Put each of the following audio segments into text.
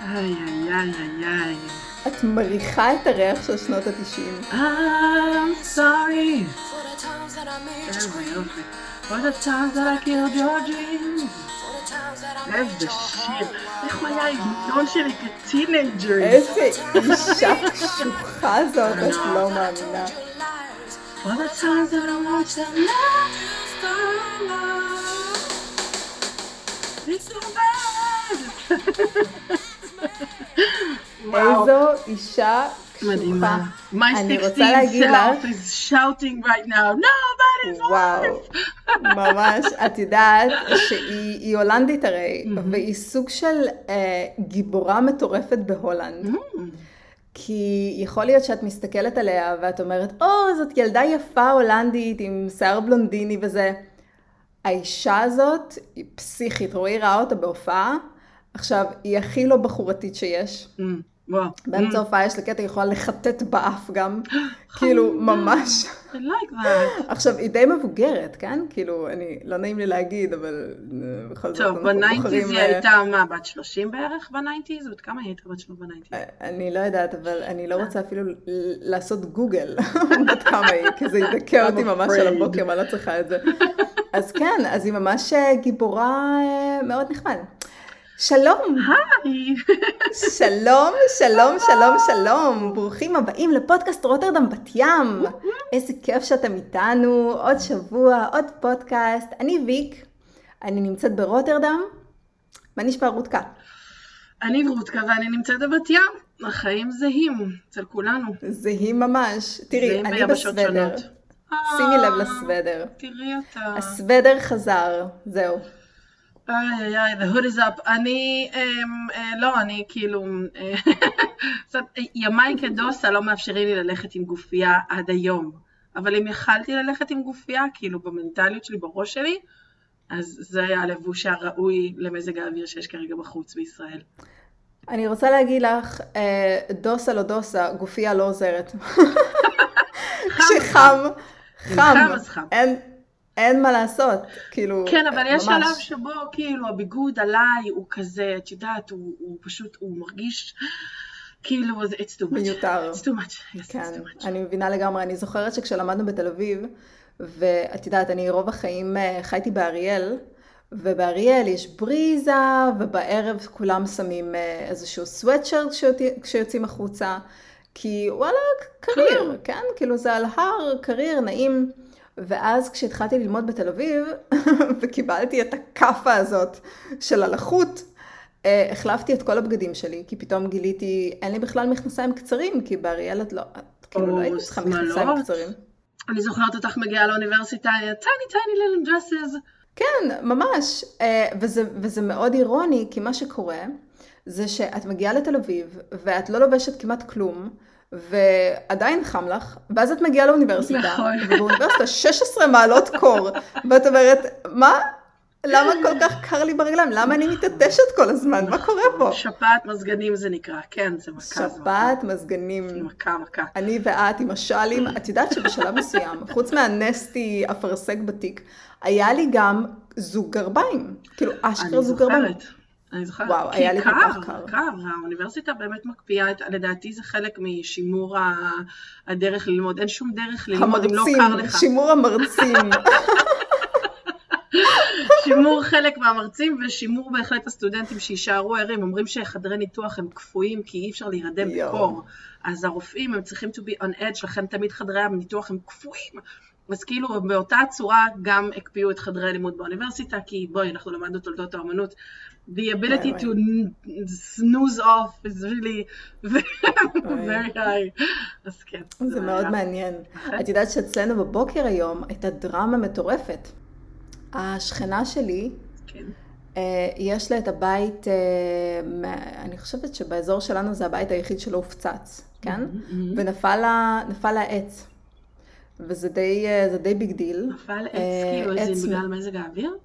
איי, איי, איי, איי, איי. את מריחה את הריח של שנות התשעים. I'm sorry. איזה יופי. For the times that I killed your dreams. איזה שיר. איך הוא היה ההמנון שלי כטינג'ר. איזה אישה קשוחה זאת, את לא מאמינה. For the times that I want to last so long. It's so bad. איזו אישה קשוחה. מדהימה. אני 16 רוצה להגיד self לך, is shouting right now, nobody's וואו, wife. ממש, את יודעת שהיא היא הולנדית הרי, והיא סוג של אה, גיבורה מטורפת בהולנד. כי יכול להיות שאת מסתכלת עליה ואת אומרת, או, זאת ילדה יפה הולנדית עם שיער בלונדיני וזה. האישה הזאת היא פסיכית, רועי ראה אותה בהופעה. עכשיו, היא הכי לא בחורתית שיש. Mm, וואו. באמצע ההופעה יש לה קטע, היא יכולה לחטט באף גם. כאילו, ממש. I like that. עכשיו, היא די מבוגרת, כן? כאילו, אני, לא נעים לי להגיד, אבל אה, בכל זאת, טוב, ב nineties. היא אה, הייתה, מה, בת 30 בערך ב nineties? בת כמה היא הייתה בת 30 ב nineties? אני לא יודעת, אבל אני לא רוצה אפילו לעשות גוגל בת כמה היא, כי זה ידכא אותי ממש על. הבוקר, ואני לא צריכה את זה. אז כן, אז היא ממש אה, גיבורה אה, מאוד נחמד. שלום, היי. שלום, שלום, שלום, שלום, ברוכים הבאים לפודקאסט רוטרדם בת ים. איזה כיף שאתם איתנו, עוד שבוע, עוד פודקאסט. אני ויק, אני נמצאת ברוטרדם. מה נשמע רותקה? אני רותקה ואני נמצאת בבת ים. החיים זהים אצל כולנו. זהים ממש. תראי, אני בסוודר. שימי לב אה, לסוודר. תראי אותה. הסוודר חזר, זהו. איי איי איי, the hood is up. אני, אמ, אה, לא, אני כאילו, קצת, אה, ימיי כדוסה לא מאפשרים לי ללכת עם גופייה עד היום. אבל אם יכלתי ללכת עם גופייה, כאילו במנטליות שלי, בראש שלי, אז זה היה הלבוש הראוי למזג האוויר שיש כרגע בחוץ בישראל. אני רוצה להגיד לך, אה, דוסה לא דוסה, גופייה לא עוזרת. כשחם, חם, חם, אז חם. אין, אין מה לעשות, כאילו, כן, אבל יש. שלב שבו כאילו הביגוד עליי הוא כזה, את יודעת, הוא, הוא פשוט, הוא מרגיש כאילו, זה- it's too much. מיותר. It's too much. Yes, כן, it's too much. אני מבינה לגמרי. אני זוכרת שכשלמדנו בתל אביב, ואת יודעת, אני רוב החיים אה, חייתי באריאל, ובאריאל יש בריזה, ובערב כולם שמים אה, איזשהו סוואטשרט כשיוצאים החוצה, כי וואלה, קריר, כן? כאילו זה על הר, קריר, נעים. ואז כשהתחלתי ללמוד בתל אביב, וקיבלתי את הכאפה הזאת של הלחות, אה, החלפתי את כל הבגדים שלי, כי פתאום גיליתי, אין לי בכלל מכנסיים קצרים, כי באריאל את לא, את כאילו לא הייתי צריכה. מכנסיים קצרים. אני זוכרת אותך מגיעה לאוניברסיטה, tiny tiny little dresses. כן, ממש. אה, וזה, וזה מאוד אירוני, כי מה שקורה, זה שאת מגיעה לתל אביב, ואת לא לובשת כמעט כלום, ועדיין חם לך, ואז את מגיעה לאוניברסיטה, נכון. ובאוניברסיטה 16 מעלות קור, ואת אומרת, מה? למה כל כך קר לי ברגליים? למה אני מתעטשת כל הזמן? מה קורה פה? שפעת מזגנים זה נקרא, כן, זה מכה. שפעת, מזגנים. מכה, מכה. אני ואת עם השאלים, את יודעת שבשלב מסוים, חוץ מהנסטי אפרסק בתיק, היה לי גם זוג גרביים. כאילו, אשכרה אני זוג גרביים. זוכרת. אני זוכרת. וואו, כי היה לי כל כך קר. קר, והאוניברסיטה באמת מקפיאה, את- לדעתי זה חלק משימור ה- הדרך ללמוד. אין שום דרך ללמוד אם לא המרצים, קר לך. שימור המרצים. שימור חלק מהמרצים ושימור בהחלט הסטודנטים שיישארו ערים. אומרים שחדרי ניתוח הם קפואים כי אי אפשר להירדם. בקור. אז הרופאים הם צריכים to be on edge, לכן תמיד חדרי הניתוח הם קפואים. אז כאילו באותה צורה גם הקפיאו את חדרי הלימוד באוניברסיטה, כי בואי, אנחנו למדנו תולדות האמנות. The ability to snooze off is really very high. אז כן. זה מאוד. מעניין. נכון. את יודעת שאצלנו בבוקר היום הייתה דרמה מטורפת. השכנה שלי, כן. אה, יש לה את הבית, אה, אני חושבת שבאזור שלנו זה הבית היחיד שלא הופצץ, כן? ונפל לה נפל לה עץ. וזה די, אה, זה די big deal. נפל עץ, כאילו, זה בגלל מזג האוויר?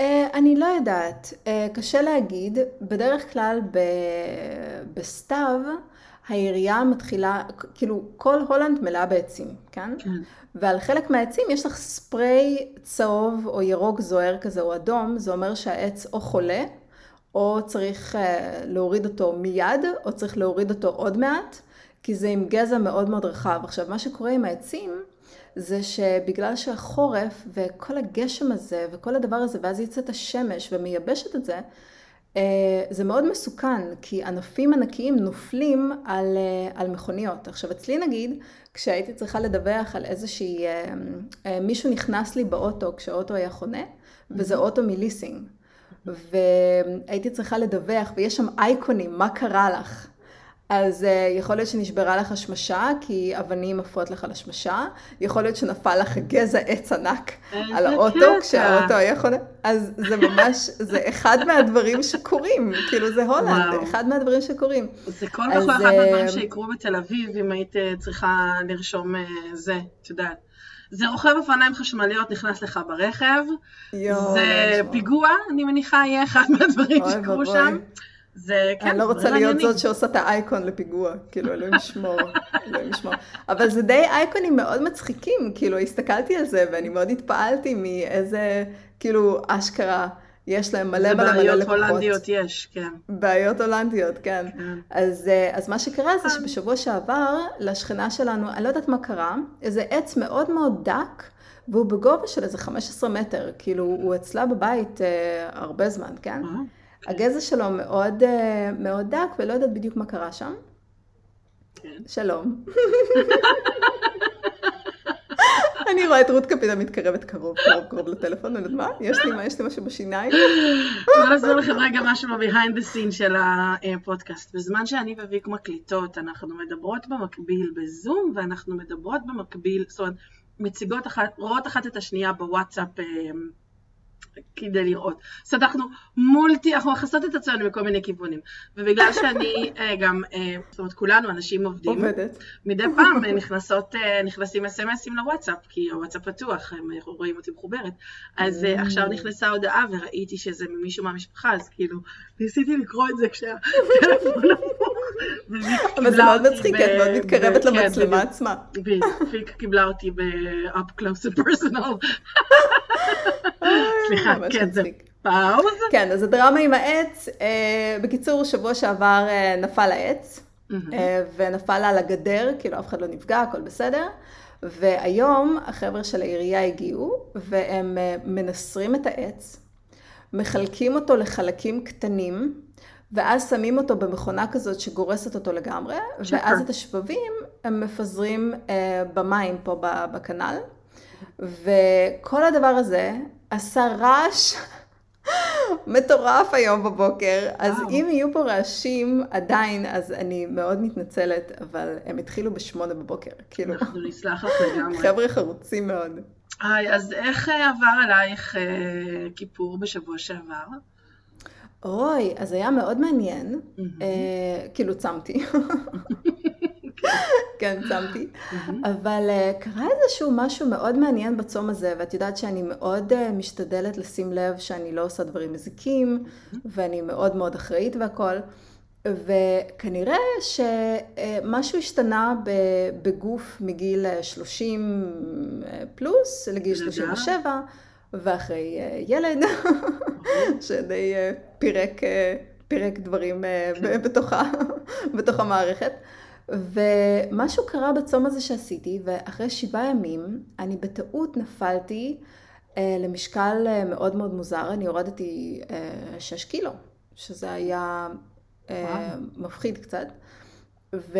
אה, אני לא יודעת, אה, קשה להגיד. בדרך כלל ב... בסתיו העירייה מתחילה, כאילו כל הולנד מלאה בעצים, כן? כן. ועל חלק מהעצים יש לך ספריי צהוב או ירוק זוהר כזה או אדום, זה אומר שהעץ או חולה או צריך להוריד אותו מיד, או צריך להוריד אותו עוד מעט, כי זה עם גזע מאוד מאוד רחב. עכשיו, מה שקורה עם העצים, זה שבגלל שהחורף וכל הגשם הזה וכל הדבר הזה, ואז יוצאת השמש ומייבשת את זה, אה, זה מאוד מסוכן, כי ענפים ענקיים נופלים על, אה, על מכוניות. עכשיו, אצלי נגיד, כשהייתי צריכה לדווח על איזושהי, מישהו נכנס לי באוטו כשהאוטו היה חונה, וזה אוטו מליסינג. והייתי צריכה לדווח, ויש שם אייקונים, מה קרה לך? אז uh, יכול להיות שנשברה לך השמשה, כי אבנים עפות לך לשמשה, יכול להיות שנפל לך גזע עץ ענק על האוטו, כשהאוטו היה חונה, אז זה ממש, זה אחד מהדברים שקורים, כאילו זה הולנד, וואו. אחד מהדברים שקורים. זה כל כך לא אחד מהדברים שיקרו בתל אביב, אם היית צריכה לרשום זה, את יודעת. זה רוכב אופניים חשמליות נכנס לך ברכב, יו, זה פיגוע, אני מניחה יהיה אחד מהדברים שקרו שם. זה כן, אני לא רוצה להיות זאת שעושה את האייקון לפיגוע, כאילו אלוהים ישמור, אלוהים ישמור. אבל זה די אייקונים מאוד מצחיקים, כאילו הסתכלתי על זה ואני מאוד התפעלתי מאיזה, כאילו אשכרה. יש להם מלא מלא מלא לקוחות. בעיות הולנדיות יש, כן. בעיות הולנדיות, כן. כן. אז, אה, אז מה שקרה זה. שבשבוע שעבר, לשכנה שלנו, אני לא יודעת מה קרה, איזה עץ מאוד מאוד דק, והוא בגובה של איזה 15 מטר, כאילו הוא אצלה בבית אה, הרבה זמן, כן? הגזע שלו מאוד, אה, מאוד דק, ולא יודעת בדיוק מה קרה שם. כן. שלום. אני רואה את רות קפידה מתקרבת קרוב, קרוב, קרוב לטלפון, אני יודעת מה? יש לי מה? יש לי משהו בשיניים? בוא נסביר לכם רגע משהו ב-behind the scene של הפודקאסט. בזמן שאני וויק מקליטות, אנחנו מדברות במקביל בזום, ואנחנו מדברות במקביל, זאת אומרת, מציגות אחת, רואות אחת את השנייה בוואטסאפ אה, כדי לראות. אז אנחנו מולטי, אנחנו מכסות את עצמנו מכל מיני כיוונים. ובגלל שאני אה, גם, אה, זאת אומרת כולנו אנשים עובדים. עובדת. מדי פעם אה, נכנסות, נכנסים אס.אם.אסים לוואטסאפ, כי הוואטסאפ פתוח, הם רואים אותי מחוברת. אז mm. עכשיו נכנסה הודעה וראיתי שזה ממישהו מהמשפחה, אז כאילו, ניסיתי לקרוא את זה כשהטלפון אבל זה מאוד מצחיק, את מאוד מתקרבת כן, למצלמה עצמה. פיק קיבלה אותי ב-up close and personal. סליחה, כן, זה פאוז. כן, אז הדרמה עם העץ, אה, בקיצור, שבוע שעבר אה, נפל העץ, אה, ונפל על הגדר, כאילו אף אחד לא נפגע, הכל בסדר. והיום החבר'ה של העירייה הגיעו, והם מנסרים את העץ, מחלקים אותו לחלקים קטנים, ואז שמים אותו במכונה כזאת שגורסת אותו לגמרי, ואז את השבבים הם מפזרים במים פה בכנל. וכל הדבר הזה עשה רעש מטורף היום בבוקר, אז וואו. אם יהיו פה רעשים עדיין, אז אני מאוד מתנצלת, אבל הם התחילו בשמונה בבוקר, כאילו. אנחנו נסלח לך לגמרי. חבר'ה חרוצים מאוד. היי, אז איך אה, עבר עלייך אה, כיפור בשבוע שעבר? אוי, אז היה מאוד מעניין. אה, כאילו צמתי. כן, צמתי. אבל uh, קרה איזשהו משהו מאוד מעניין בצום הזה, ואת יודעת שאני מאוד uh, משתדלת לשים לב שאני לא עושה דברים מזיקים, ואני מאוד מאוד אחראית והכול. וכנראה שמשהו השתנה בגוף מגיל 30 פלוס לגיל 37, ואחרי ילד, שדי פירק, פירק דברים כן. בתוך המערכת. ומשהו קרה בצום הזה שעשיתי, ואחרי שבעה ימים אני בטעות נפלתי אה, למשקל אה, מאוד מאוד מוזר, אני הורדתי אה, שש קילו, שזה היה אה, מפחיד קצת. ו...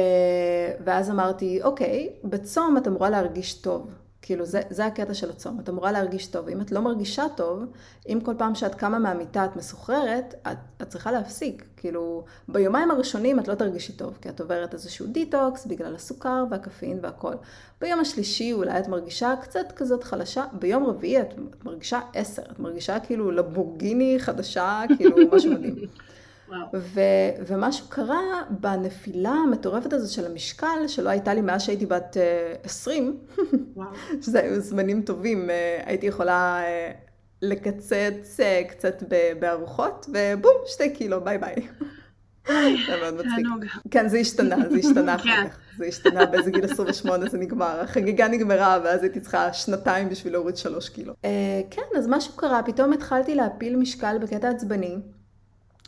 ואז אמרתי, אוקיי, בצום את אמורה להרגיש טוב. כאילו, זה, זה הקטע של הצום. את אמורה להרגיש טוב. אם את לא מרגישה טוב, אם כל פעם שאת קמה מהמיטה את מסוחררת, את, את צריכה להפסיק. כאילו, ביומיים הראשונים את לא תרגישי טוב, כי את עוברת איזשהו דיטוקס בגלל הסוכר והקפאין והכל. ביום השלישי אולי את מרגישה קצת כזאת חלשה, ביום רביעי את, את מרגישה עשר, את מרגישה כאילו למבורגיני חדשה, כאילו משהו מדהים. ו- ומשהו קרה בנפילה המטורפת הזאת של המשקל, שלא הייתה לי מאז שהייתי בת uh, 20, שזה היו זמנים טובים, uh, הייתי יכולה uh, לקצץ uh, קצת בארוחות, ובום, שתי קילו, ביי ביי. זה מאוד מצחיק. כן, זה השתנה, זה השתנה אחר כן. כך. זה השתנה באיזה גיל 28 זה נגמר. החגיגה נגמרה, ואז הייתי צריכה שנתיים בשביל להוריד שלוש קילו. כן, אז משהו קרה, פתאום התחלתי להפיל משקל בקטע עצבני.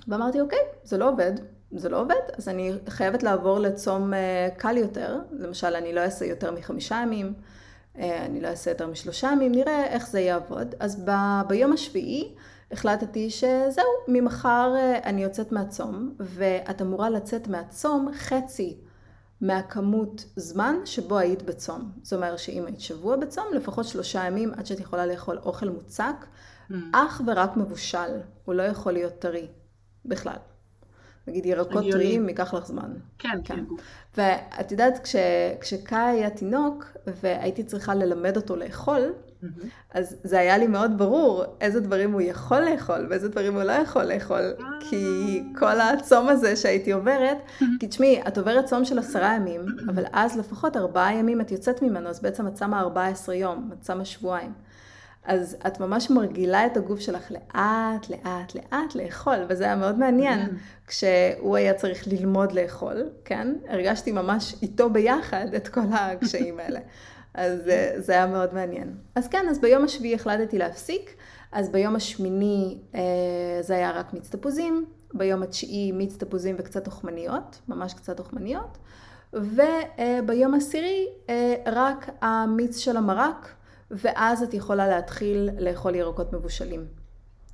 ואמרתי, אוקיי, זה לא עובד, זה לא עובד, אז אני חייבת לעבור לצום אה, קל יותר. למשל, אני לא אעשה יותר מחמישה ימים, אה, אני לא אעשה יותר משלושה ימים, נראה איך זה יעבוד. אז ב, ביום השביעי החלטתי שזהו, ממחר אה, אני יוצאת מהצום, ואת אמורה לצאת מהצום חצי מהכמות זמן שבו היית בצום. זאת אומרת שאם היית שבוע בצום, לפחות שלושה ימים עד שאת יכולה לאכול אוכל מוצק, mm. אך ורק מבושל, הוא לא יכול להיות טרי בכלל. נגיד ירקות טריים, ייקח לך זמן. כן, כן. כאילו. ואת יודעת, כש, כשקאי היה תינוק, והייתי צריכה ללמד אותו לאכול, mm-hmm. אז זה היה לי מאוד ברור איזה דברים הוא יכול לאכול ואיזה דברים הוא לא יכול לאכול. כי כל הצום הזה שהייתי עוברת, כי תשמעי, את עוברת צום של עשרה ימים, אבל אז לפחות ארבעה ימים את יוצאת ממנו, אז בעצם את שמה 14 יום, את שמה שבועיים. אז את ממש מרגילה את הגוף שלך לאט, לאט, לאט לאכול, וזה היה מאוד מעניין. כשהוא היה צריך ללמוד לאכול, כן? הרגשתי ממש איתו ביחד את כל הקשיים האלה. אז אה, זה היה מאוד מעניין. אז כן, אז ביום השביעי החלטתי להפסיק, אז ביום השמיני אה, זה היה רק מיץ תפוזים, ביום התשיעי מיץ תפוזים וקצת תוכמניות, ממש קצת תוכמניות, וביום העשירי אה, רק המיץ של המרק. ואז את יכולה להתחיל לאכול ירקות מבושלים.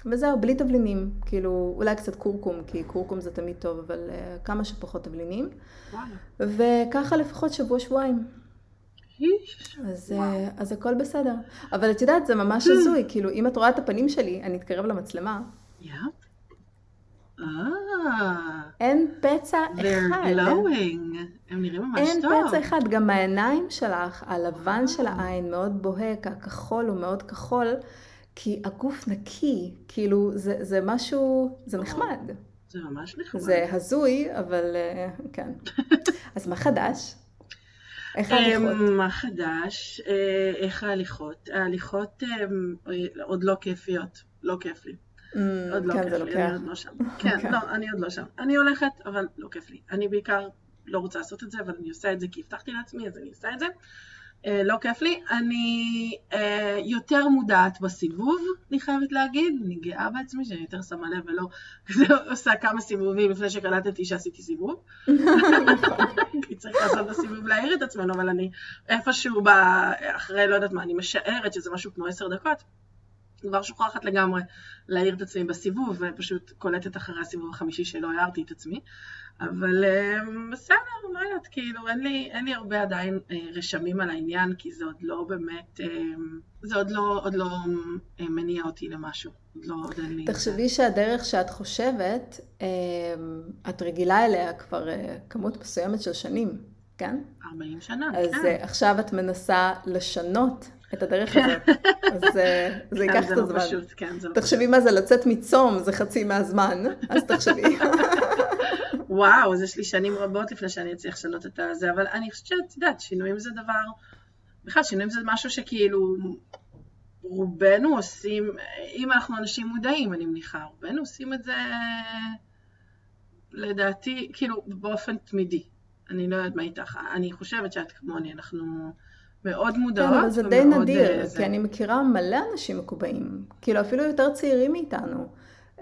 וזהו, בלי תבלינים, כאילו, אולי קצת קורקום, כי קורקום זה תמיד טוב, אבל uh, כמה שפחות תבלינים. וככה לפחות שבוע-שבועיים. אז, uh, אז הכל בסדר. אבל את יודעת, זה ממש הזוי, כאילו, אם את רואה את הפנים שלי, אני אתקרב למצלמה. Yeah. אה. אין פצע אחד. הם נראים ממש טוב. אין פצע אחד, גם העיניים שלך, הלבן של העין מאוד בוהק, הכחול הוא מאוד כחול, כי הגוף נקי, כאילו זה, זה משהו, זה נחמד. זה ממש נחמד. זה הזוי, אבל אה, כן. אז מה חדש? איך ההליכות? אמ, מה חדש? אה, איך ההליכות? ההליכות עוד לא כיפיות, לא כיף לי. Mm, עוד לא כן, כיף לי. אני עוד לא שם. כן, כן, לא, אני עוד לא שם. אני הולכת, אבל לא כיף לי. אני בעיקר לא רוצה לעשות את זה, אבל אני עושה את זה כי הבטחתי לעצמי, אז אני עושה את זה. Uh, לא כיף לי. אני uh, יותר מודעת בסיבוב, אני חייבת להגיד. אני גאה בעצמי שאני יותר שמה לב ולא עושה כמה סיבובים לפני שקלטתי שעשיתי סיבוב. כי צריך לעשות בסיבוב להעיר את עצמנו, אבל אני איפשהו אחרי, לא יודעת מה, אני משערת שזה משהו כמו עשר דקות. כבר שוכחת לגמרי להעיר את עצמי בסיבוב, ופשוט קולטת אחרי הסיבוב החמישי שלא הערתי את עצמי. אבל אמ, בסדר, לא יודעת, כאילו, אין לי, אין לי הרבה עדיין אה, רשמים על העניין, כי זה עוד לא באמת, אמ, זה עוד לא, עוד לא אה, מניע אותי למשהו. עוד לא, עוד אין לי... תחשבי שהדרך שאת חושבת, אמ, את רגילה אליה כבר אה, כמות מסוימת של שנים, כן? 40 שנה, אז כן. אז עכשיו את מנסה לשנות את הדרך הזאת, אז זה כן, ייקח את לא הזמן. כן, תחשבי מה זה לצאת מצום, זה חצי מהזמן, אז תחשבי. וואו, אז יש לי שנים רבות לפני שאני אצליח לשנות את זה, אבל אני חושבת שאת יודעת, שינויים זה דבר, בכלל שינויים זה משהו שכאילו רובנו עושים, אם אנחנו אנשים מודעים, אני מניחה, רובנו עושים את זה לדעתי, כאילו באופן תמידי. אני לא יודעת מה איתך, אני חושבת שאת כמוני, אנחנו... מאוד מודעות. כן, אבל זה די נדיר, אה, זה... כי אני מכירה מלא אנשים מקובעים, כאילו אפילו יותר צעירים מאיתנו. Uh,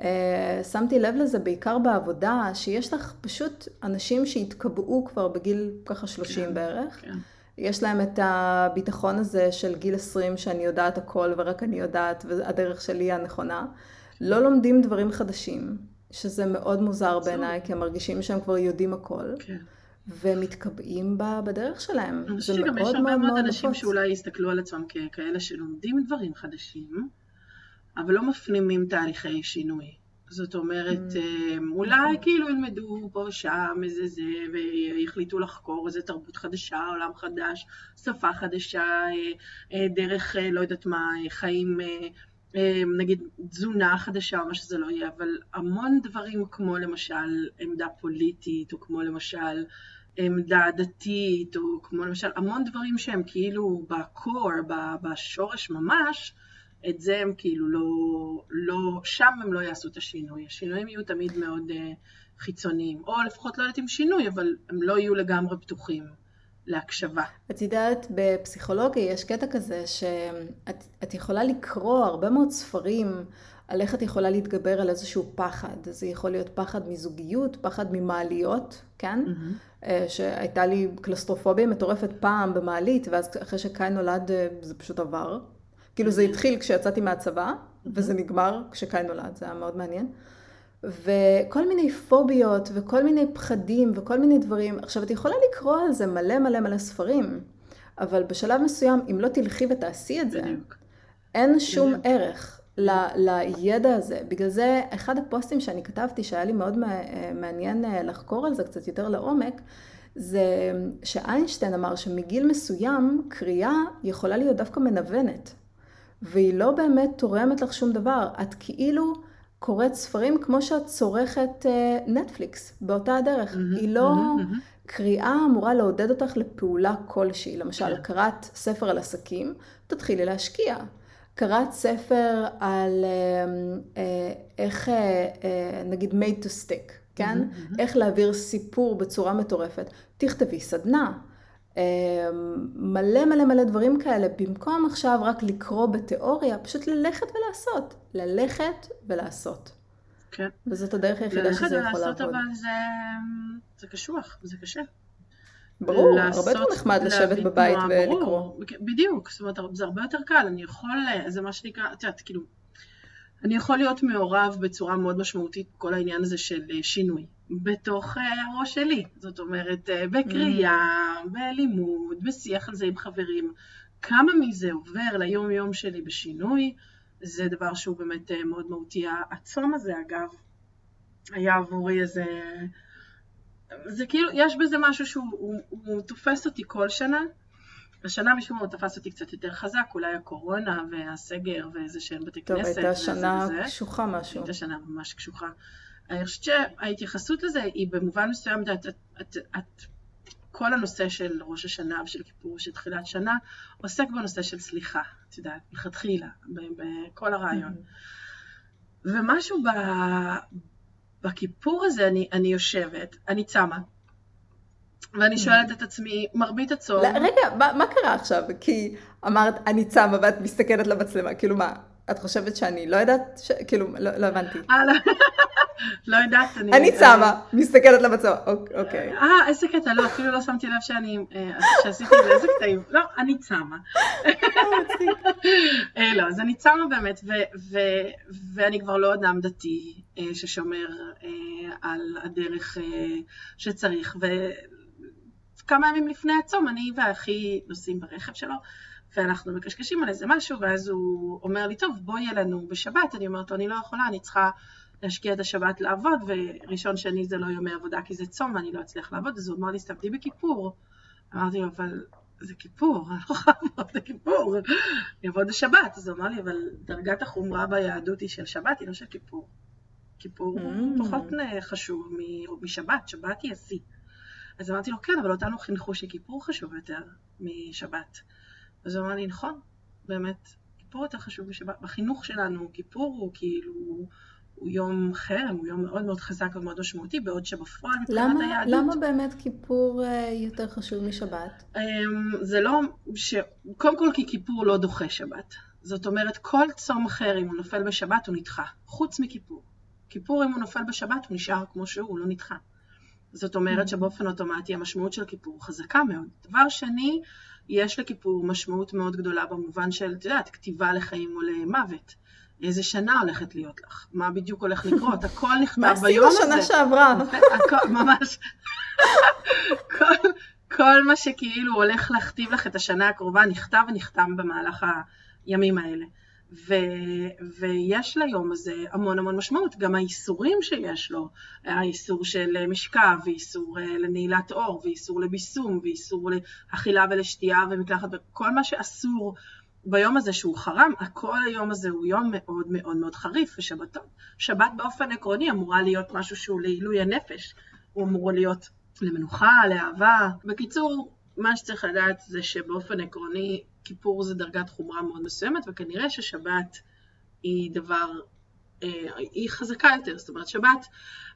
שמתי לב לזה בעיקר בעבודה, שיש לך פשוט אנשים שהתקבעו כבר בגיל ככה 30 כן, בערך. כן. יש להם את הביטחון הזה של גיל 20 שאני יודעת הכל ורק אני יודעת והדרך שלי היא הנכונה. לא לומדים דברים חדשים, שזה מאוד מוזר בעיניי, כי הם מרגישים שהם כבר יודעים הכל. כן. ומתקבעים בדרך שלהם. אני חושבת שגם יש הרבה מאוד אנשים שאולי יסתכלו על עצמם ככאלה שלומדים דברים חדשים, אבל לא מפנימים תהליכי שינוי. זאת אומרת, mm. אה, אולי נכון. כאילו ילמדו פה שם איזה זה, ויחליטו לחקור איזה תרבות חדשה, עולם חדש, שפה חדשה, אה, אה, דרך, לא יודעת מה, חיים, נגיד תזונה חדשה או מה שזה לא יהיה, אבל המון דברים כמו למשל עמדה פוליטית, או כמו למשל עמדה דתית, או כמו למשל המון דברים שהם כאילו בקור, בשורש ממש, את זה הם כאילו לא, לא, שם הם לא יעשו את השינוי. השינויים יהיו תמיד מאוד uh, חיצוניים, או לפחות לא יודעת אם שינוי, אבל הם לא יהיו לגמרי פתוחים להקשבה. את יודעת, בפסיכולוגיה יש קטע כזה שאת יכולה לקרוא הרבה מאוד ספרים הלכת יכולה להתגבר על איזשהו פחד. זה יכול להיות פחד מזוגיות, פחד ממעליות, כן? Mm-hmm. שהייתה לי קלסטרופוביה מטורפת פעם במעלית, ואז אחרי שקאי נולד אה, זה פשוט עבר. כאילו זה התחיל כשיצאתי מהצבא, וזה נגמר כשקאי נולד, זה היה מאוד מעניין. וכל מיני פוביות וכל מיני פחדים וכל מיני דברים. עכשיו, את יכולה לקרוא על זה מלא מלא מלא ספרים, אבל בשלב מסוים, אם לא תלכי ותעשי את זה, בדיוק. אין שום בדיוק. ערך ל, לידע הזה. בגלל זה, אחד הפוסטים שאני כתבתי, שהיה לי מאוד מעניין אה, לחקור על זה קצת יותר לעומק, זה שאיינשטיין אמר שמגיל מסוים, קריאה יכולה להיות דווקא מנוונת. והיא לא באמת תורמת לך שום דבר. את כאילו קוראת ספרים כמו שאת צורכת נטפליקס, uh, באותה הדרך. Mm-hmm, היא לא... Mm-hmm, mm-hmm. קריאה אמורה לעודד אותך לפעולה כלשהי. למשל, כן. קראת ספר על עסקים, תתחילי להשקיע. קראת ספר על uh, uh, איך, uh, uh, נגיד, made to stick, כן? Mm-hmm. איך להעביר סיפור בצורה מטורפת. תכתבי סדנה. אמ, מלא מלא מלא דברים כאלה, במקום עכשיו רק לקרוא בתיאוריה, פשוט ללכת ולעשות. ללכת ולעשות. כן. וזאת הדרך היחידה שזה יכול לעבוד. ללכת ולעשות אבל זה, זה קשוח, זה קשה. ברור, הרבה יותר נחמד לשבת בבית ולקרוא. ברור, בדיוק, זאת אומרת, זה הרבה יותר קל, אני יכול, זה מה שנקרא, את יודעת, כאילו, אני יכול להיות מעורב בצורה מאוד משמעותית בכל העניין הזה של אה, שינוי. בתוך אה, הראש שלי, זאת אומרת, אה, בקריאה, mm. בלימוד, בשיח על זה עם חברים. כמה מזה עובר ליום יום שלי בשינוי, זה דבר שהוא באמת מאוד מהותי. הצום הזה, אגב, היה עבורי איזה... זה כאילו, יש בזה משהו שהוא הוא, הוא תופס אותי כל שנה, השנה משום מה תפס אותי קצת יותר חזק, אולי הקורונה והסגר ואיזה שהם בתי טוב, כנסת. טוב, הייתה שנה קשוחה משהו. הייתה שנה ממש קשוחה. אני חושבת שההתייחסות לזה היא במובן מסוים, את, את, את, את, כל הנושא של ראש השנה ושל כיפור של תחילת שנה עוסק בנושא של סליחה, את יודעת, מלכתחילה, בכל הרעיון. Mm-hmm. ומשהו ב, בכיפור הזה, אני, אני יושבת, אני צמה, ואני שואלת את עצמי, מרבית הצום... רגע, מה, מה קרה עכשיו? כי אמרת, אני צמה ואת מסתכלת למצלמה, כאילו מה, את חושבת שאני לא יודעת, ש... כאילו, לא, לא הבנתי. אה, לא. לא יודעת, אני... אני צמה, מסתכלת למצלמה, אוקיי. אה, איזה קטע, לא, אפילו לא שמתי לב שאני, אה, שעשיתי את זה, איזה קטעים. לא, אני צמה. אה, לא, אז אני צמה באמת, ואני כבר לא אדם דתי ששומר על הדרך שצריך, כמה ימים לפני הצום, אני ואחי נוסעים ברכב שלו, ואנחנו מקשקשים על איזה משהו, ואז הוא אומר לי, טוב, בואי אלינו בשבת. אני אומרת לו, אני לא יכולה, אני צריכה להשקיע את השבת לעבוד, וראשון שני זה לא יומי עבודה כי זה צום ואני לא אצליח לעבוד, אז הוא אמר לי, סתבדי בכיפור. אמרתי לו, אבל זה כיפור, אני לא יכולה לעבוד בכיפור, אני אעבוד בשבת. אז הוא אמר לי, אבל דרגת החומרה ביהדות היא של שבת, היא לא של כיפור. כיפור mm. פחות חשוב משבת, שבת היא השיא. אז אמרתי לו, כן, אבל אותנו חינכו שכיפור חשוב יותר משבת. אז הוא אמר לי, נכון, באמת, כיפור יותר חשוב. בחינוך שלנו, כיפור הוא כאילו, הוא יום חרם, הוא יום מאוד מאוד חזק ומאוד משמעותי, בעוד שבפועל מבחינת היהדות... למה באמת כיפור אה, יותר חשוב משבת? אמ, זה לא, ש... קודם כל כי כיפור לא דוחה שבת. זאת אומרת, כל צום אחר, אם הוא נופל בשבת, הוא נדחה, חוץ מכיפור. כיפור, אם הוא נופל בשבת, הוא נשאר כמו שהוא, הוא לא נדחה. זאת אומרת mm. שבאופן אוטומטי המשמעות של כיפור חזקה מאוד. דבר שני, יש לכיפור משמעות מאוד גדולה במובן של, את יודעת, כתיבה לחיים או למוות. איזה שנה הולכת להיות לך? מה בדיוק הולך לקרות? הכל נכתב ביום הזה. מה עשית בשנה שעברה? הכל, ממש. כל, כל מה שכאילו הולך להכתיב לך את השנה הקרובה נכתב ונחתם במהלך הימים האלה. ו, ויש ליום הזה המון המון משמעות, גם האיסורים שיש לו, האיסור של משכב, ואיסור אה, לנעילת עור, ואיסור לביסום, ואיסור לאכילה ולשתייה ומקלחת, כל מה שאסור ביום הזה שהוא חרם, הכל היום הזה הוא יום מאוד מאוד מאוד חריף, ושבתות, שבת באופן עקרוני אמורה להיות משהו שהוא לעילוי הנפש, הוא אמור להיות למנוחה, לאהבה. בקיצור, מה שצריך לדעת זה שבאופן עקרוני כיפור זה דרגת חומרה מאוד מסוימת, וכנראה ששבת היא דבר, אה, היא חזקה יותר. זאת אומרת, שבת,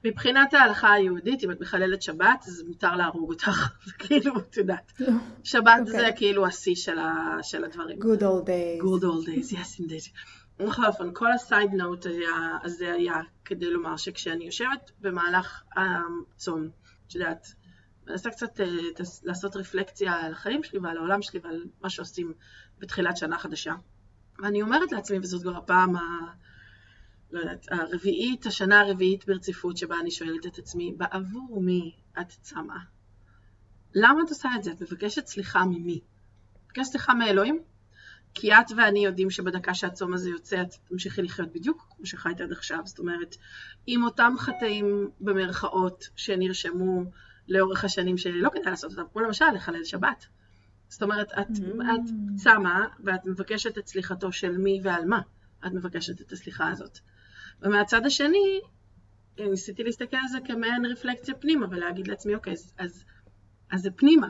מבחינת ההלכה היהודית, אם את מחללת שבת, אז מותר להרוג אותך. זה כאילו, את יודעת. שבת okay. זה אוקיי. כאילו השיא של, של הדברים. Good old days. Good old days, yes indeed. בכל אופן, כל הסייד נוט הזה היה כדי לומר שכשאני יושבת במהלך הצום, את יודעת, מנסה קצת לעשות רפלקציה על החיים שלי ועל העולם שלי ועל מה שעושים בתחילת שנה חדשה. ואני אומרת לעצמי, וזאת כבר הפעם ה... לא יודעת, הרביעית, השנה הרביעית ברציפות שבה אני שואלת את עצמי, בעבור מי את צמה? למה את עושה את זה? את מבקשת סליחה ממי? מבקשת סליחה מאלוהים? כי את ואני יודעים שבדקה שהצום הזה יוצא, את תמשיכי לחיות בדיוק כמו שחיית עד עכשיו. זאת אומרת, עם אותם חטאים במרכאות שנרשמו לאורך השנים שלא כדאי לעשות אותם, כמו למשל לחלל שבת. זאת אומרת, את, mm. את צמה ואת מבקשת את סליחתו של מי ועל מה את מבקשת את הסליחה הזאת. ומהצד השני, ניסיתי להסתכל על זה כמעין רפלקציה פנימה ולהגיד לעצמי, אוקיי, אז, אז, אז זה פנימה.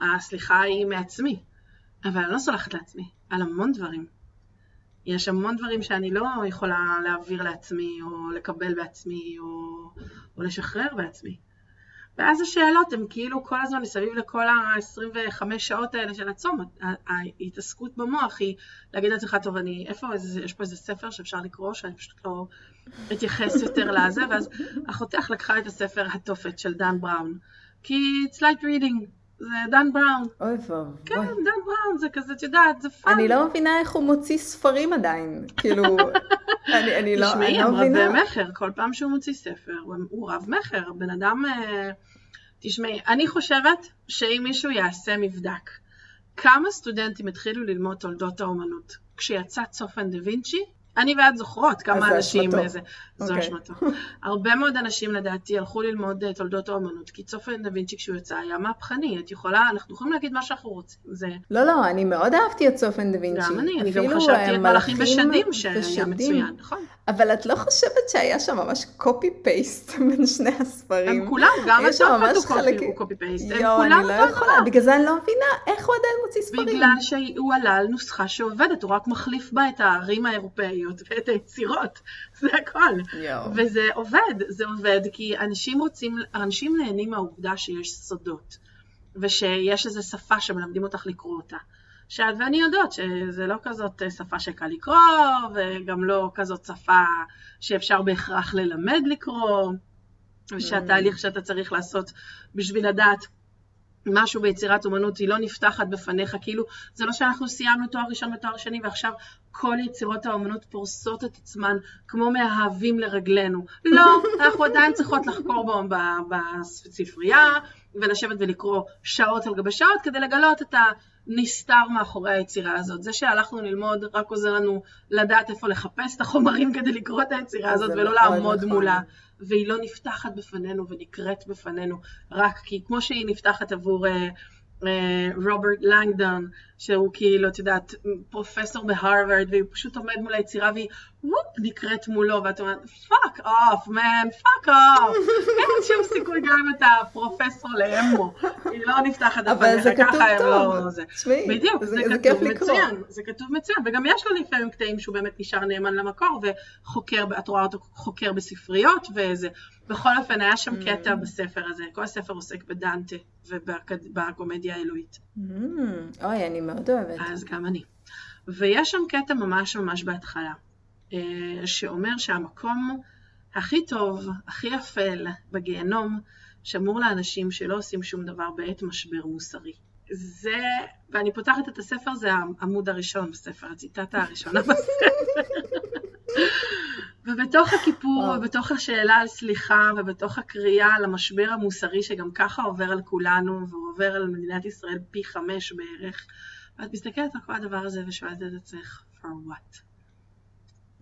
הסליחה היא מעצמי, אבל אני לא סולחת לעצמי על המון דברים. יש המון דברים שאני לא יכולה להעביר לעצמי, או לקבל בעצמי, או, או לשחרר בעצמי. ואז השאלות הן כאילו כל הזמן מסביב לכל ה-25 שעות האלה של הצום, ההתעסקות במוח היא להגיד לעצמך, טוב, אני, איפה, איזה, יש פה איזה ספר שאפשר לקרוא, שאני פשוט לא אתייחס יותר לזה, ואז אחותך לקחה את הספר התופת של דן בראון, כי it's light reading, זה דן בראון. אוי ואבוי. כן, דן בראון, זה כזה, את יודעת, זה fun. אני לא מבינה איך הוא מוציא ספרים עדיין, כאילו, אני, אני לא, תשמעי, אני לא הם מבינה. רבי מכר, כל פעם שהוא מוציא ספר, הוא, הוא רב מכר, בן אדם... אה, תשמעי, אני חושבת שאם מישהו יעשה מבדק, כמה סטודנטים התחילו ללמוד תולדות האומנות כשיצא צופן דה וינצ'י, אני ואת זוכרות אז כמה זה אנשים. איזה, זו אוקיי. אשמתו. הרבה מאוד אנשים לדעתי הלכו ללמוד אה, תולדות האומנות, כי צופן דה וינצ'י כשהוא יצא היה מהפכני, את יכולה, אנחנו יכולים להגיד מה שאנחנו רוצים, זה לא, לא, אני מאוד אהבתי את צופן דה וינצ'י. גם אני, אני גם חשבתי על מלאכים בשדים שהיה ושדים. מצוין, נכון? אבל את לא חושבת שהיה שם ממש קופי פייסט בין שני הספרים? הם כולם, גם ממש הוא קופי- הוא קופי פייסט, הם כולם לא אותו יכולה, דבר. בגלל זה אני לא מבינה איך הוא עדיין מוציא ספרים. בגלל שהוא עלה על נוסחה שעובדת, הוא רק מחליף בה את הערים האירופאיות ואת היצירות, זה הכל. יואו. וזה עובד, זה עובד כי אנשים רוצים, אנשים נהנים מהעובדה שיש סודות, ושיש איזו שפה שמלמדים אותך לקרוא אותה. שאת ואני יודעות שזה לא כזאת שפה שקל לקרוא, וגם לא כזאת שפה שאפשר בהכרח ללמד לקרוא, ושהתהליך שאתה צריך לעשות בשביל לדעת משהו ביצירת אומנות היא לא נפתחת בפניך, כאילו זה לא שאנחנו סיימנו תואר ראשון ותואר שני ועכשיו כל יצירות האומנות פורסות את עצמן כמו מאהבים לרגלינו. לא, אנחנו עדיין צריכות לחקור בספרייה ולשבת ולקרוא שעות על גבי שעות כדי לגלות את הנסתר מאחורי היצירה הזאת. זה שהלכנו ללמוד רק עוזר לנו לדעת איפה לחפש את החומרים כדי לקרוא את היצירה הזאת ולא מאוד לעמוד נכון. והיא לא נפתחת בפנינו ונקראת בפנינו רק כי כמו שהיא נפתחת עבור אה, רוברט לנגדון, שהוא כאילו, את יודעת, פרופסור בהרווארד, והיא פשוט עומד מול היצירה והיא וופ, נקראת מולו, ואת אומרת, fuck off, man, fuck off, אין שום סיכוי גם אם אתה פרופסור לאמנות, היא לא נפתחת אבל זה בפניך, כתוב ככה הם טוב. לא... זה. תשמעי, בדיוק, זה- זה, זה כתוב כיף לקרוא. מצוין, זה כתוב מצוין, וגם יש לו לפעמים קטעים שהוא באמת נשאר נאמן למקור, וחוקר, את רואה אותו חוקר בספריות, וזה, בכל אופן היה שם קטע בספר הזה, כל הספר עוסק בדנטה ובקומדיה האלוהית, Mm, אוי, אני מאוד אוהבת. אז גם אני. ויש שם קטע ממש ממש בהתחלה, אה, שאומר שהמקום הכי טוב, הכי אפל בגיהנום, שמור לאנשים שלא עושים שום דבר בעת משבר מוסרי. זה, ואני פותחת את הספר, זה העמוד הראשון בספר, הציטטה הראשונה בספר. ובתוך הכיפור, וואו. ובתוך השאלה על סליחה, ובתוך הקריאה על המשבר המוסרי שגם ככה עובר על כולנו, והוא עובר על מדינת ישראל פי חמש בערך, ואת מסתכלת על כל הדבר הזה ושואלת את עצמך, for what?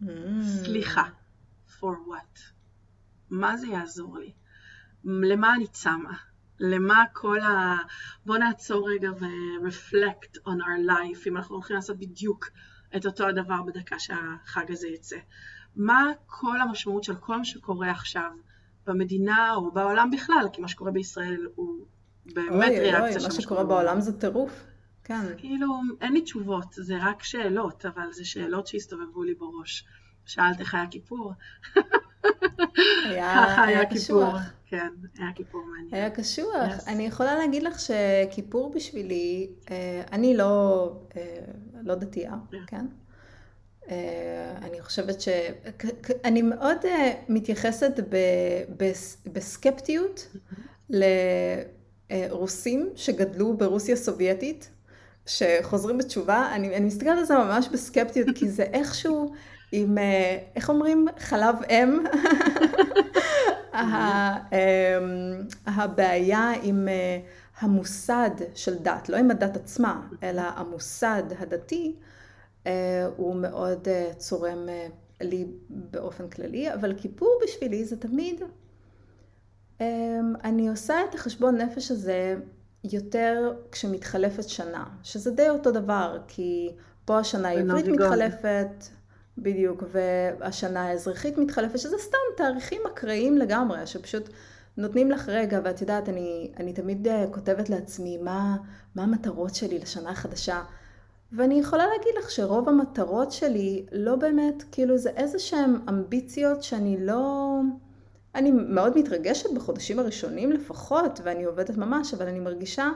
Mm. סליחה, for what? מה זה יעזור לי? למה אני צמה? למה כל ה... בוא נעצור רגע ו-reflect on our life, אם אנחנו הולכים לעשות בדיוק את אותו הדבר בדקה שהחג הזה יצא. מה כל המשמעות של כל מה שקורה עכשיו במדינה או בעולם בכלל, כי מה שקורה בישראל הוא באמת אוי, אוי, ריאקציה אוי, של מה שקורה בעולם זה טירוף. כן. כאילו, אין לי תשובות, זה רק שאלות, אבל זה שאלות שהסתובבו לי בראש. שאלת איך היה כיפור? היה ככה היה היה כיפור. קשוח. כן, היה כיפור מעניין. היה קשוח. Yes. אני יכולה להגיד לך שכיפור בשבילי, אה, אני לא, אה, לא דתייה, Yeah. כן? אני חושבת ש... אני מאוד מתייחסת בסקפטיות לרוסים שגדלו ברוסיה סובייטית, שחוזרים בתשובה, אני, אני מסתכלת על זה ממש בסקפטיות, כי זה איכשהו עם, איך אומרים, חלב אם. אמ, הבעיה עם אה, המוסד של דת, לא עם הדת עצמה, אלא המוסד הדתי, אה, הוא מאוד אה, צורם לי באופן כללי, אבל כיפור בשבילי זה תמיד, אני עושה את החשבון נפש הזה יותר כשמתחלפת שנה, שזה די אותו דבר, כי פה השנה העברית מתחלפת, בדיוק, והשנה האזרחית מתחלפת, שזה סתם תאריכים אקראיים לגמרי, שפשוט נותנים לך רגע, ואת יודעת, אני, אני תמיד אה, כותבת לעצמי מה, מה המטרות שלי לשנה החדשה. ואני יכולה להגיד לך שרוב המטרות שלי לא באמת, כאילו זה איזה שהן אמביציות שאני לא... אני מאוד מתרגשת בחודשים הראשונים לפחות, ואני עובדת ממש, אבל אני מרגישה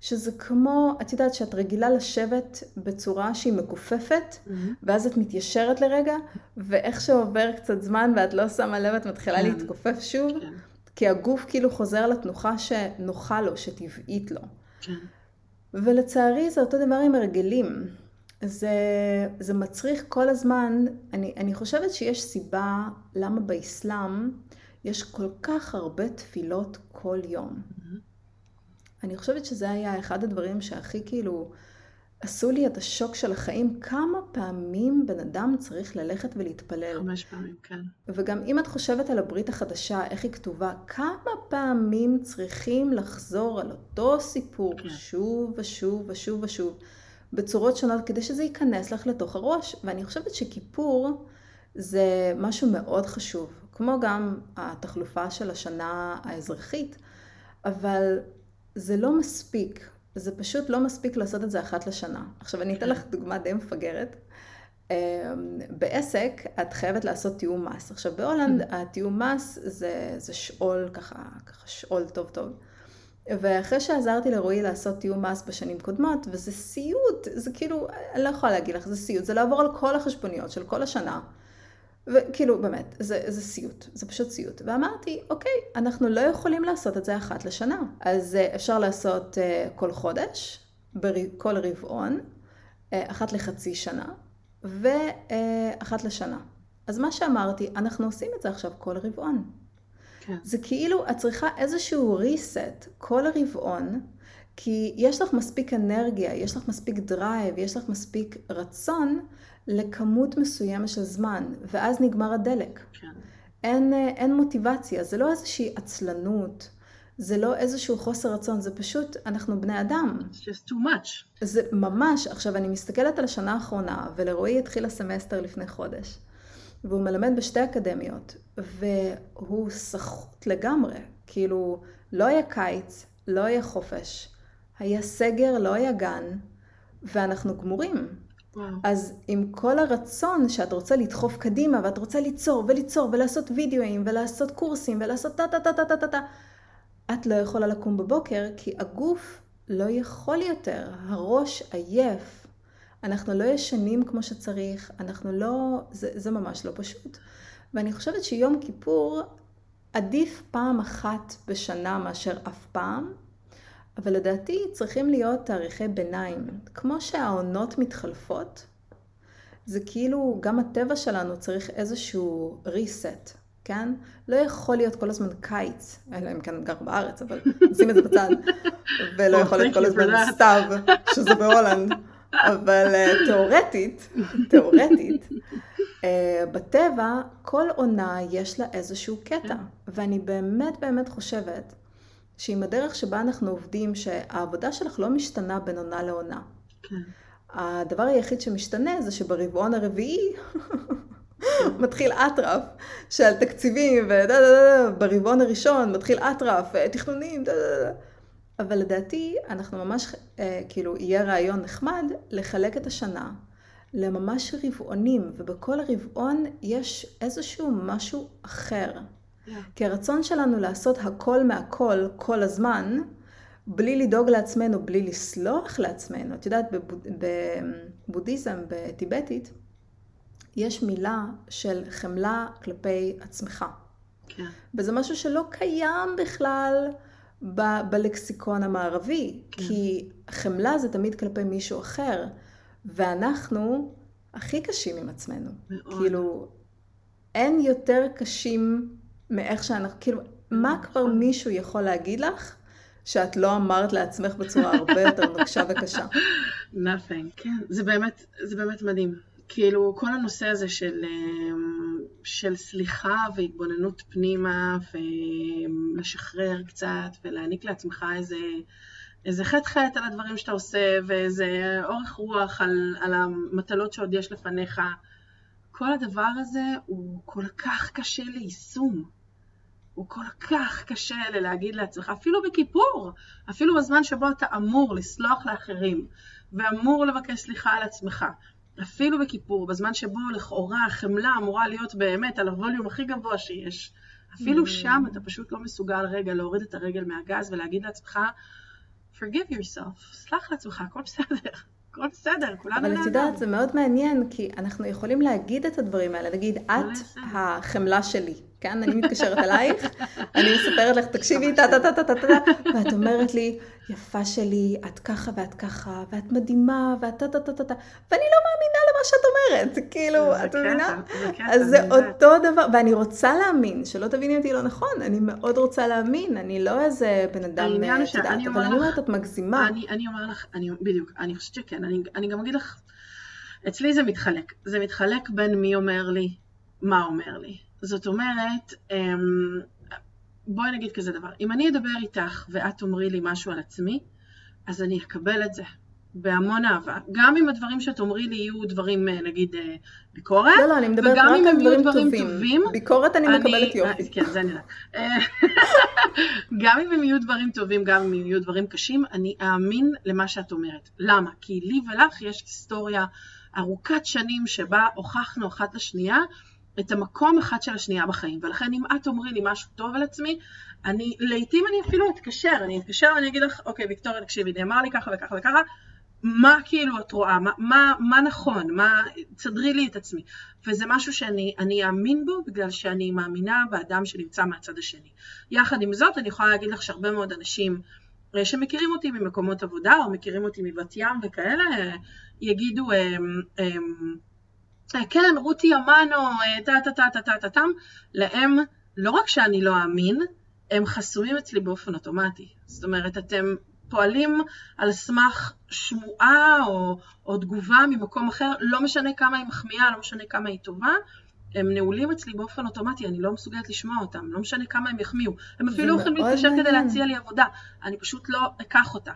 שזה כמו, את יודעת שאת רגילה לשבת בצורה שהיא מכופפת, mm-hmm. ואז את מתיישרת לרגע, ואיך שעובר קצת זמן ואת לא שמה לב, את מתחילה כן. להתכופף שוב, כן. כי הגוף כאילו חוזר לתנוחה שנוחה לו, שטבעית לו. כן. ולצערי זה אותו דבר עם הרגלים. זה, זה מצריך כל הזמן, אני, אני חושבת שיש סיבה למה באסלאם יש כל כך הרבה תפילות כל יום. Mm-hmm. אני חושבת שזה היה אחד הדברים שהכי כאילו עשו לי את השוק של החיים, כמה פעמים בן אדם צריך ללכת ולהתפלל. חמש פעמים, כן. וגם אם את חושבת על הברית החדשה, איך היא כתובה, כמה פעמים צריכים לחזור על אותו סיפור כן. שוב ושוב ושוב ושוב, בצורות שונות, כדי שזה ייכנס לך לתוך הראש. ואני חושבת שכיפור זה משהו מאוד חשוב, כמו גם התחלופה של השנה האזרחית, אבל זה לא מספיק, זה פשוט לא מספיק לעשות את זה אחת לשנה. עכשיו אני אתן לך דוגמה די מפגרת. אמ, בעסק את חייבת לעשות תיאום מס. עכשיו בהולנד mm. התיאום מס זה, זה שאול ככה, ככה שאול טוב טוב. ואחרי שעזרתי לרועי לעשות תיאום מס בשנים קודמות, וזה סיוט, זה כאילו, אני לא יכולה להגיד לך, זה סיוט, זה לעבור על כל החשבוניות של כל השנה. וכאילו, באמת, זה, זה סיוט, זה פשוט סיוט. ואמרתי, אוקיי, אנחנו לא יכולים לעשות את זה אחת לשנה. אז אה, אפשר לעשות uh, כל חודש, כל רבעון, אה, אחת לחצי שנה, ואחת לשנה. אז מה שאמרתי, אנחנו עושים את זה עכשיו כל רבעון. כן. זה כאילו, את צריכה איזשהו reset כל הרבעון, כי יש לך מספיק אנרגיה, יש לך מספיק drive, יש לך מספיק רצון לכמות מסוימת של זמן, ואז נגמר הדלק. כן. אין, אה, אין מוטיבציה, זה לא איזושהי עצלנות, זה לא איזשהו חוסר רצון, זה פשוט, אנחנו בני אדם. It's just too much. זה ממש, עכשיו אני מסתכלת על השנה האחרונה, ולרועי התחיל הסמסטר לפני חודש, והוא מלמד בשתי אקדמיות, והוא סחוט לגמרי, כאילו, לא היה קיץ, לא היה חופש, היה סגר, לא היה גן, ואנחנו גמורים. אז עם כל הרצון שאת רוצה לדחוף קדימה ואת רוצה ליצור וליצור ולעשות וידאוים ולעשות קורסים ולעשות טה טה טה טה טה טה טה את לא יכולה לקום בבוקר כי הגוף לא יכול יותר, הראש עייף. אנחנו לא ישנים כמו שצריך, אנחנו לא, זה, זה ממש לא פשוט. ואני חושבת שיום כיפור עדיף פעם אחת בשנה מאשר אף פעם, אבל לדעתי צריכים להיות תאריכי ביניים. כמו שהעונות מתחלפות, זה כאילו גם הטבע שלנו צריך איזשהו reset, כן? לא יכול להיות כל הזמן קיץ, אלא אם כן גר בארץ, אבל שים את זה בצד. ולא יכול להיות כל הזמן סתיו, שזה בהולנד. אבל אה, תיאורטית, תיאורטית, אה, בטבע כל עונה יש לה איזשהו קטע. ואני באמת באמת חושבת שעם הדרך שבה אנחנו עובדים, שהעבודה שלך לא משתנה בין עונה לעונה. כן. הדבר היחיד שמשתנה זה שברבעון הרביעי מתחיל אטרף של תקציבים, וברבעון הראשון מתחיל אטרף, תכנונים, דה דה דה. אבל לדעתי, אנחנו ממש, אה, כאילו, יהיה רעיון נחמד לחלק את השנה לממש רבעונים, ובכל רבעון יש איזשהו משהו אחר. כי הרצון שלנו לעשות הכל מהכל כל הזמן, בלי לדאוג לעצמנו, בלי לסלוח לעצמנו. את יודעת, בבודהיזם, בטיבטית, יש מילה של חמלה כלפי עצמך. כן. וזה משהו שלא קיים בכלל ב- בלקסיקון המערבי, כן. כי חמלה זה תמיד כלפי מישהו אחר, ואנחנו הכי קשים עם עצמנו. מאוד. כאילו, אין יותר קשים מאיך שאנחנו, כאילו, מה כבר מישהו יכול להגיד לך שאת לא אמרת לעצמך בצורה הרבה יותר נוקשה וקשה? nothing. כן, זה באמת, זה באמת מדהים. כאילו, כל הנושא הזה של, אמ, של סליחה והתבוננות פנימה ולשחרר קצת ולהעניק לעצמך איזה, איזה חטא-חטא על הדברים שאתה עושה ואיזה אורך רוח על, על המטלות שעוד יש לפניך. כל הדבר הזה הוא כל כך קשה ליישום. הוא כל כך קשה ללהגיד לעצמך, אפילו בכיפור, אפילו בזמן שבו אתה אמור לסלוח לאחרים, ואמור לבקש סליחה על עצמך, אפילו בכיפור, בזמן שבו לכאורה החמלה אמורה להיות באמת על הווליום הכי גבוה שיש, אפילו Mm. שם אתה פשוט לא מסוגל רגע להוריד את הרגל מהגז ולהגיד לעצמך, forgive yourself, סלח לעצמך, הכל בסדר, הכל בסדר, כולנו אבל את יודעת. זה מאוד מעניין, כי אנחנו יכולים להגיד את הדברים האלה. נגיד, את. החמלה שלי, כן? אני מתקשרת אלייך, אני מספרת לך, תקשיבי, טה טה טה טה טה טה, ואת אומרת לי, יפה שלי, את ככה ואת ככה, ואת מדהימה, ואת טה טה טה טה ואני לא שאת אומרת, כאילו, את מבינה? אז זה. אותו דבר, ואני רוצה להאמין, שלא תביני אותי לא נכון, אני מאוד רוצה להאמין, אני לא איזה בן אדם, הוא את יודעת, אבל אני אומרת, את מגזימה. אני, אומר לך, בדיוק, אני חושבת שכן, אני, אני גם אגיד לך, אצלי זה מתחלק, זה מתחלק בין מי אומר לי, מה אומר לי. זאת אומרת, אמ, בואי נגיד כזה דבר, אם אני אדבר איתך ואת תאמרי לי משהו על עצמי, אז אני אקבל את זה בהמון אהבה. גם אם הדברים שאת תאמרי לי יהיו דברים, אה, נגיד, אה, ביקורת, לא, לא, אני מדברת וגם רק אם הם יהיו דברים טובים. טובים, ביקורת אני מקבלת יופי. אה, כן, זה אני יודעת. גם אם הם יהיו דברים טובים, גם אם יהיו דברים קשים, אני אאמין למה שאת אומרת. למה? כי לי ולך יש היסטוריה ארוכת שנים שבה הוכחנו אחת לשנייה את המקום אחד של השנייה בחיים. ולכן אם את תאמרי לי משהו טוב על עצמי, אני, לעתים אני אפילו אתקשר, אני אתקשר ואני אגיד לך, אוקיי, ויקטוריה, תקשיבי, נאמר לי ככה וככה וככה, מה כאילו את רואה, מה, מה, מה נכון, מה, תסדרי לי את עצמי. וזה משהו שאני אני אאמין בו בגלל שאני מאמינה באדם שנמצא מהצד השני. יחד עם זאת, אני יכולה להגיד לך שהרבה מאוד אנשים אה, שמכירים אותי ממקומות עבודה, או מכירים אותי מבת ים וכאלה, יגידו, אמ, אמ, אה, כן, רותי אמנו, אה, טה טה טה טה טה טה טם, להם לא רק שאני לא אאמין, הם חסומים אצלי באופן אוטומטי. זאת אומרת, אתם פועלים על סמך שמועה או, או תגובה ממקום אחר, לא משנה כמה היא מחמיאה, לא משנה כמה היא טובה, הם נעולים אצלי באופן אוטומטי, אני לא מסוגלת לשמוע אותם, לא משנה כמה הם יחמיאו. הם אפילו יכולים מאוד להתקשר כדי. להציע לי עבודה, אני פשוט לא אקח אותה.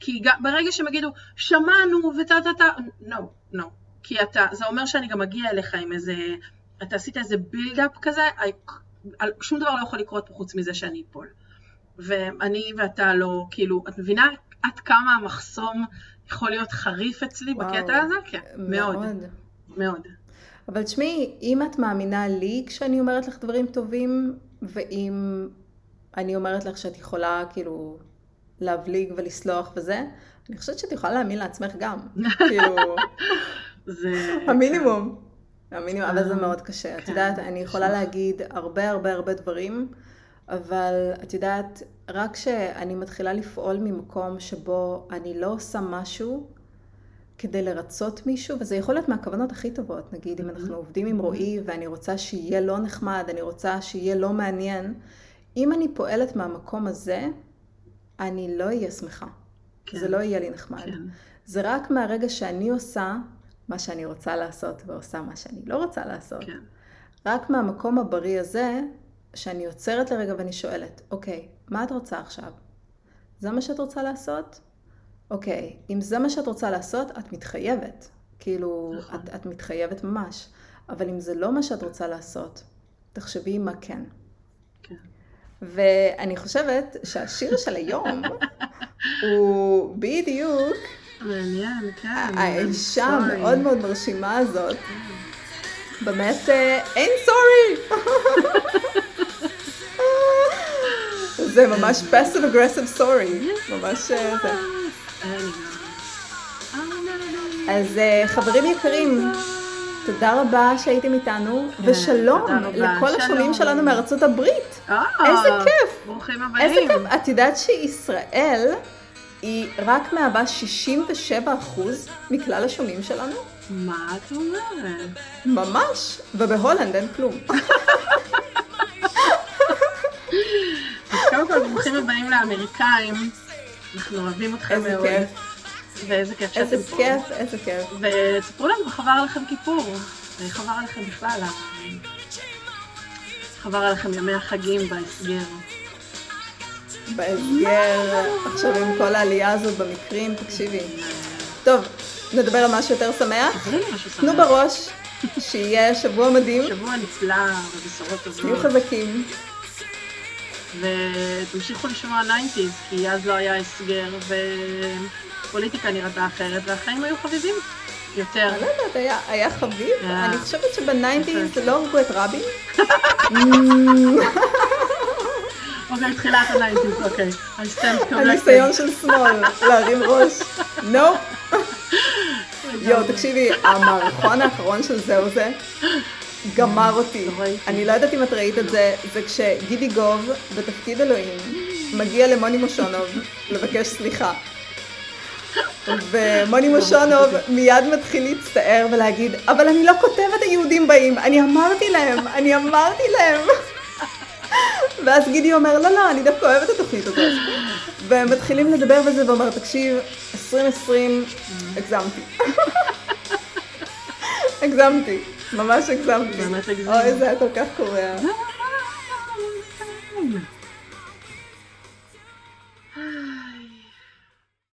כי ברגע שהם יגידו, שמענו וטה טה טה, no, no. כי אתה, זה אומר שאני גם מגיע אליך עם איזה, אתה עשית איזה בילדאפ כזה, שום דבר לא יכול לקרות פה חוץ מזה שאני אפול. ואני ואתה לא, כאילו, את מבינה עד כמה המחסום יכול להיות חריף אצלי וואו, בקטע הזה? כן, מאוד, מאוד. אבל תשמעי, אם את מאמינה לי כשאני אומרת לך דברים טובים, ואם אני אומרת לך שאת יכולה כאילו להבליג ולסלוח וזה, אני חושבת שאת יכולה להאמין לעצמך גם. כאילו, זה... המינימום. המינימום, אבל זה מאוד קשה. את כן, יודעת, אני יכולה. להגיד הרבה הרבה הרבה דברים, אבל את יודעת, רק כשאני מתחילה לפעול ממקום שבו אני לא עושה משהו כדי לרצות מישהו, וזה יכול להיות מהכוונות הכי טובות, נגיד אם אנחנו עובדים עם רועי ואני רוצה שיהיה לא נחמד, אני רוצה שיהיה לא מעניין, אם אני פועלת מהמקום הזה, אני לא אהיה שמחה. כן. זה לא יהיה לי נחמד. כן. זה רק מהרגע שאני עושה מה שאני רוצה לעשות ועושה מה שאני לא רוצה לעשות. כן. רק מהמקום הבריא הזה, שאני עוצרת לרגע ואני שואלת, אוקיי, מה את רוצה עכשיו? זה מה שאת רוצה לעשות? אוקיי, אם זה מה שאת רוצה לעשות, את מתחייבת. כאילו, נכון. את, את מתחייבת ממש. אבל אם זה לא מה שאת רוצה לעשות, תחשבי מה כן. כן. ואני חושבת שהשיר של היום הוא בדיוק מעניין, כן. האישה. המאוד מאוד מרשימה הזאת. באמת, אה, אין סורי! זה ממש passive aggressive sorry, ממש אה, זה. אז אה, חברים יקרים, תודה רבה שהייתם איתנו, ושלום תודה רבה. לכל. השומעים שלנו מארצות הברית. אה, איזה כיף. ברוכים הבאים. איזה כיף. את יודעת שישראל היא רק מהווה 67% מכלל השומעים שלנו? מה את אומרת? ממש. ובהולנד אין כלום. קודם כל, ברוכים הבאים לאמריקאים. אנחנו אוהבים אתכם איזה מאוד. כיף. ואיזה כיף שאתם איזה פה. כיף, איזה כיף. ותספרו לנו עבר עליכם כיפור. איך עבר עליכם בכלל. ה- איך עבר עליכם ימי החגים בהסגר. בהסגר, עכשיו עם כל העלייה הזאת במקרים, תקשיבי. טוב, נדבר על משהו יותר שמח. תנו. בראש, שיהיה שבוע מדהים, שבוע נפלא ובשורות תהיו טובות. חזקים. ותמשיכו לשמוע 90's, כי אז לא היה הסגר, ופוליטיקה נראתה אחרת, והחיים היו חביבים יותר. אני לא יודעת, היה- היה חביב? היה. אני חושבת שבניינטיז לא הרגו את רבין. אוקיי, תחילת ה-90's, אוקיי. הניסיון של שמאל, להרים ראש. נופ. יואו, תקשיבי, המערכון האחרון של זהו זה, גמר אותי. אני לא יודעת אם את ראית את זה, זה כשגידי גוב, בתפקיד אלוהים, מגיע למוני מושונוב לבקש סליחה. ומוני מושונוב מיד מתחיל להצטער ולהגיד, אבל אני לא כותבת היהודים באים, אני אמרתי להם, אני אמרתי להם. ואז גידי אומר, לא, לא, אני דווקא אוהבת את התוכנית הזאת. והם מתחילים לדבר בזה ואומר, תקשיב, 2020, הגזמתי. הגזמתי, ממש הגזמתי. ממש הגזמתי. אוי, זה היה כל כך קורע.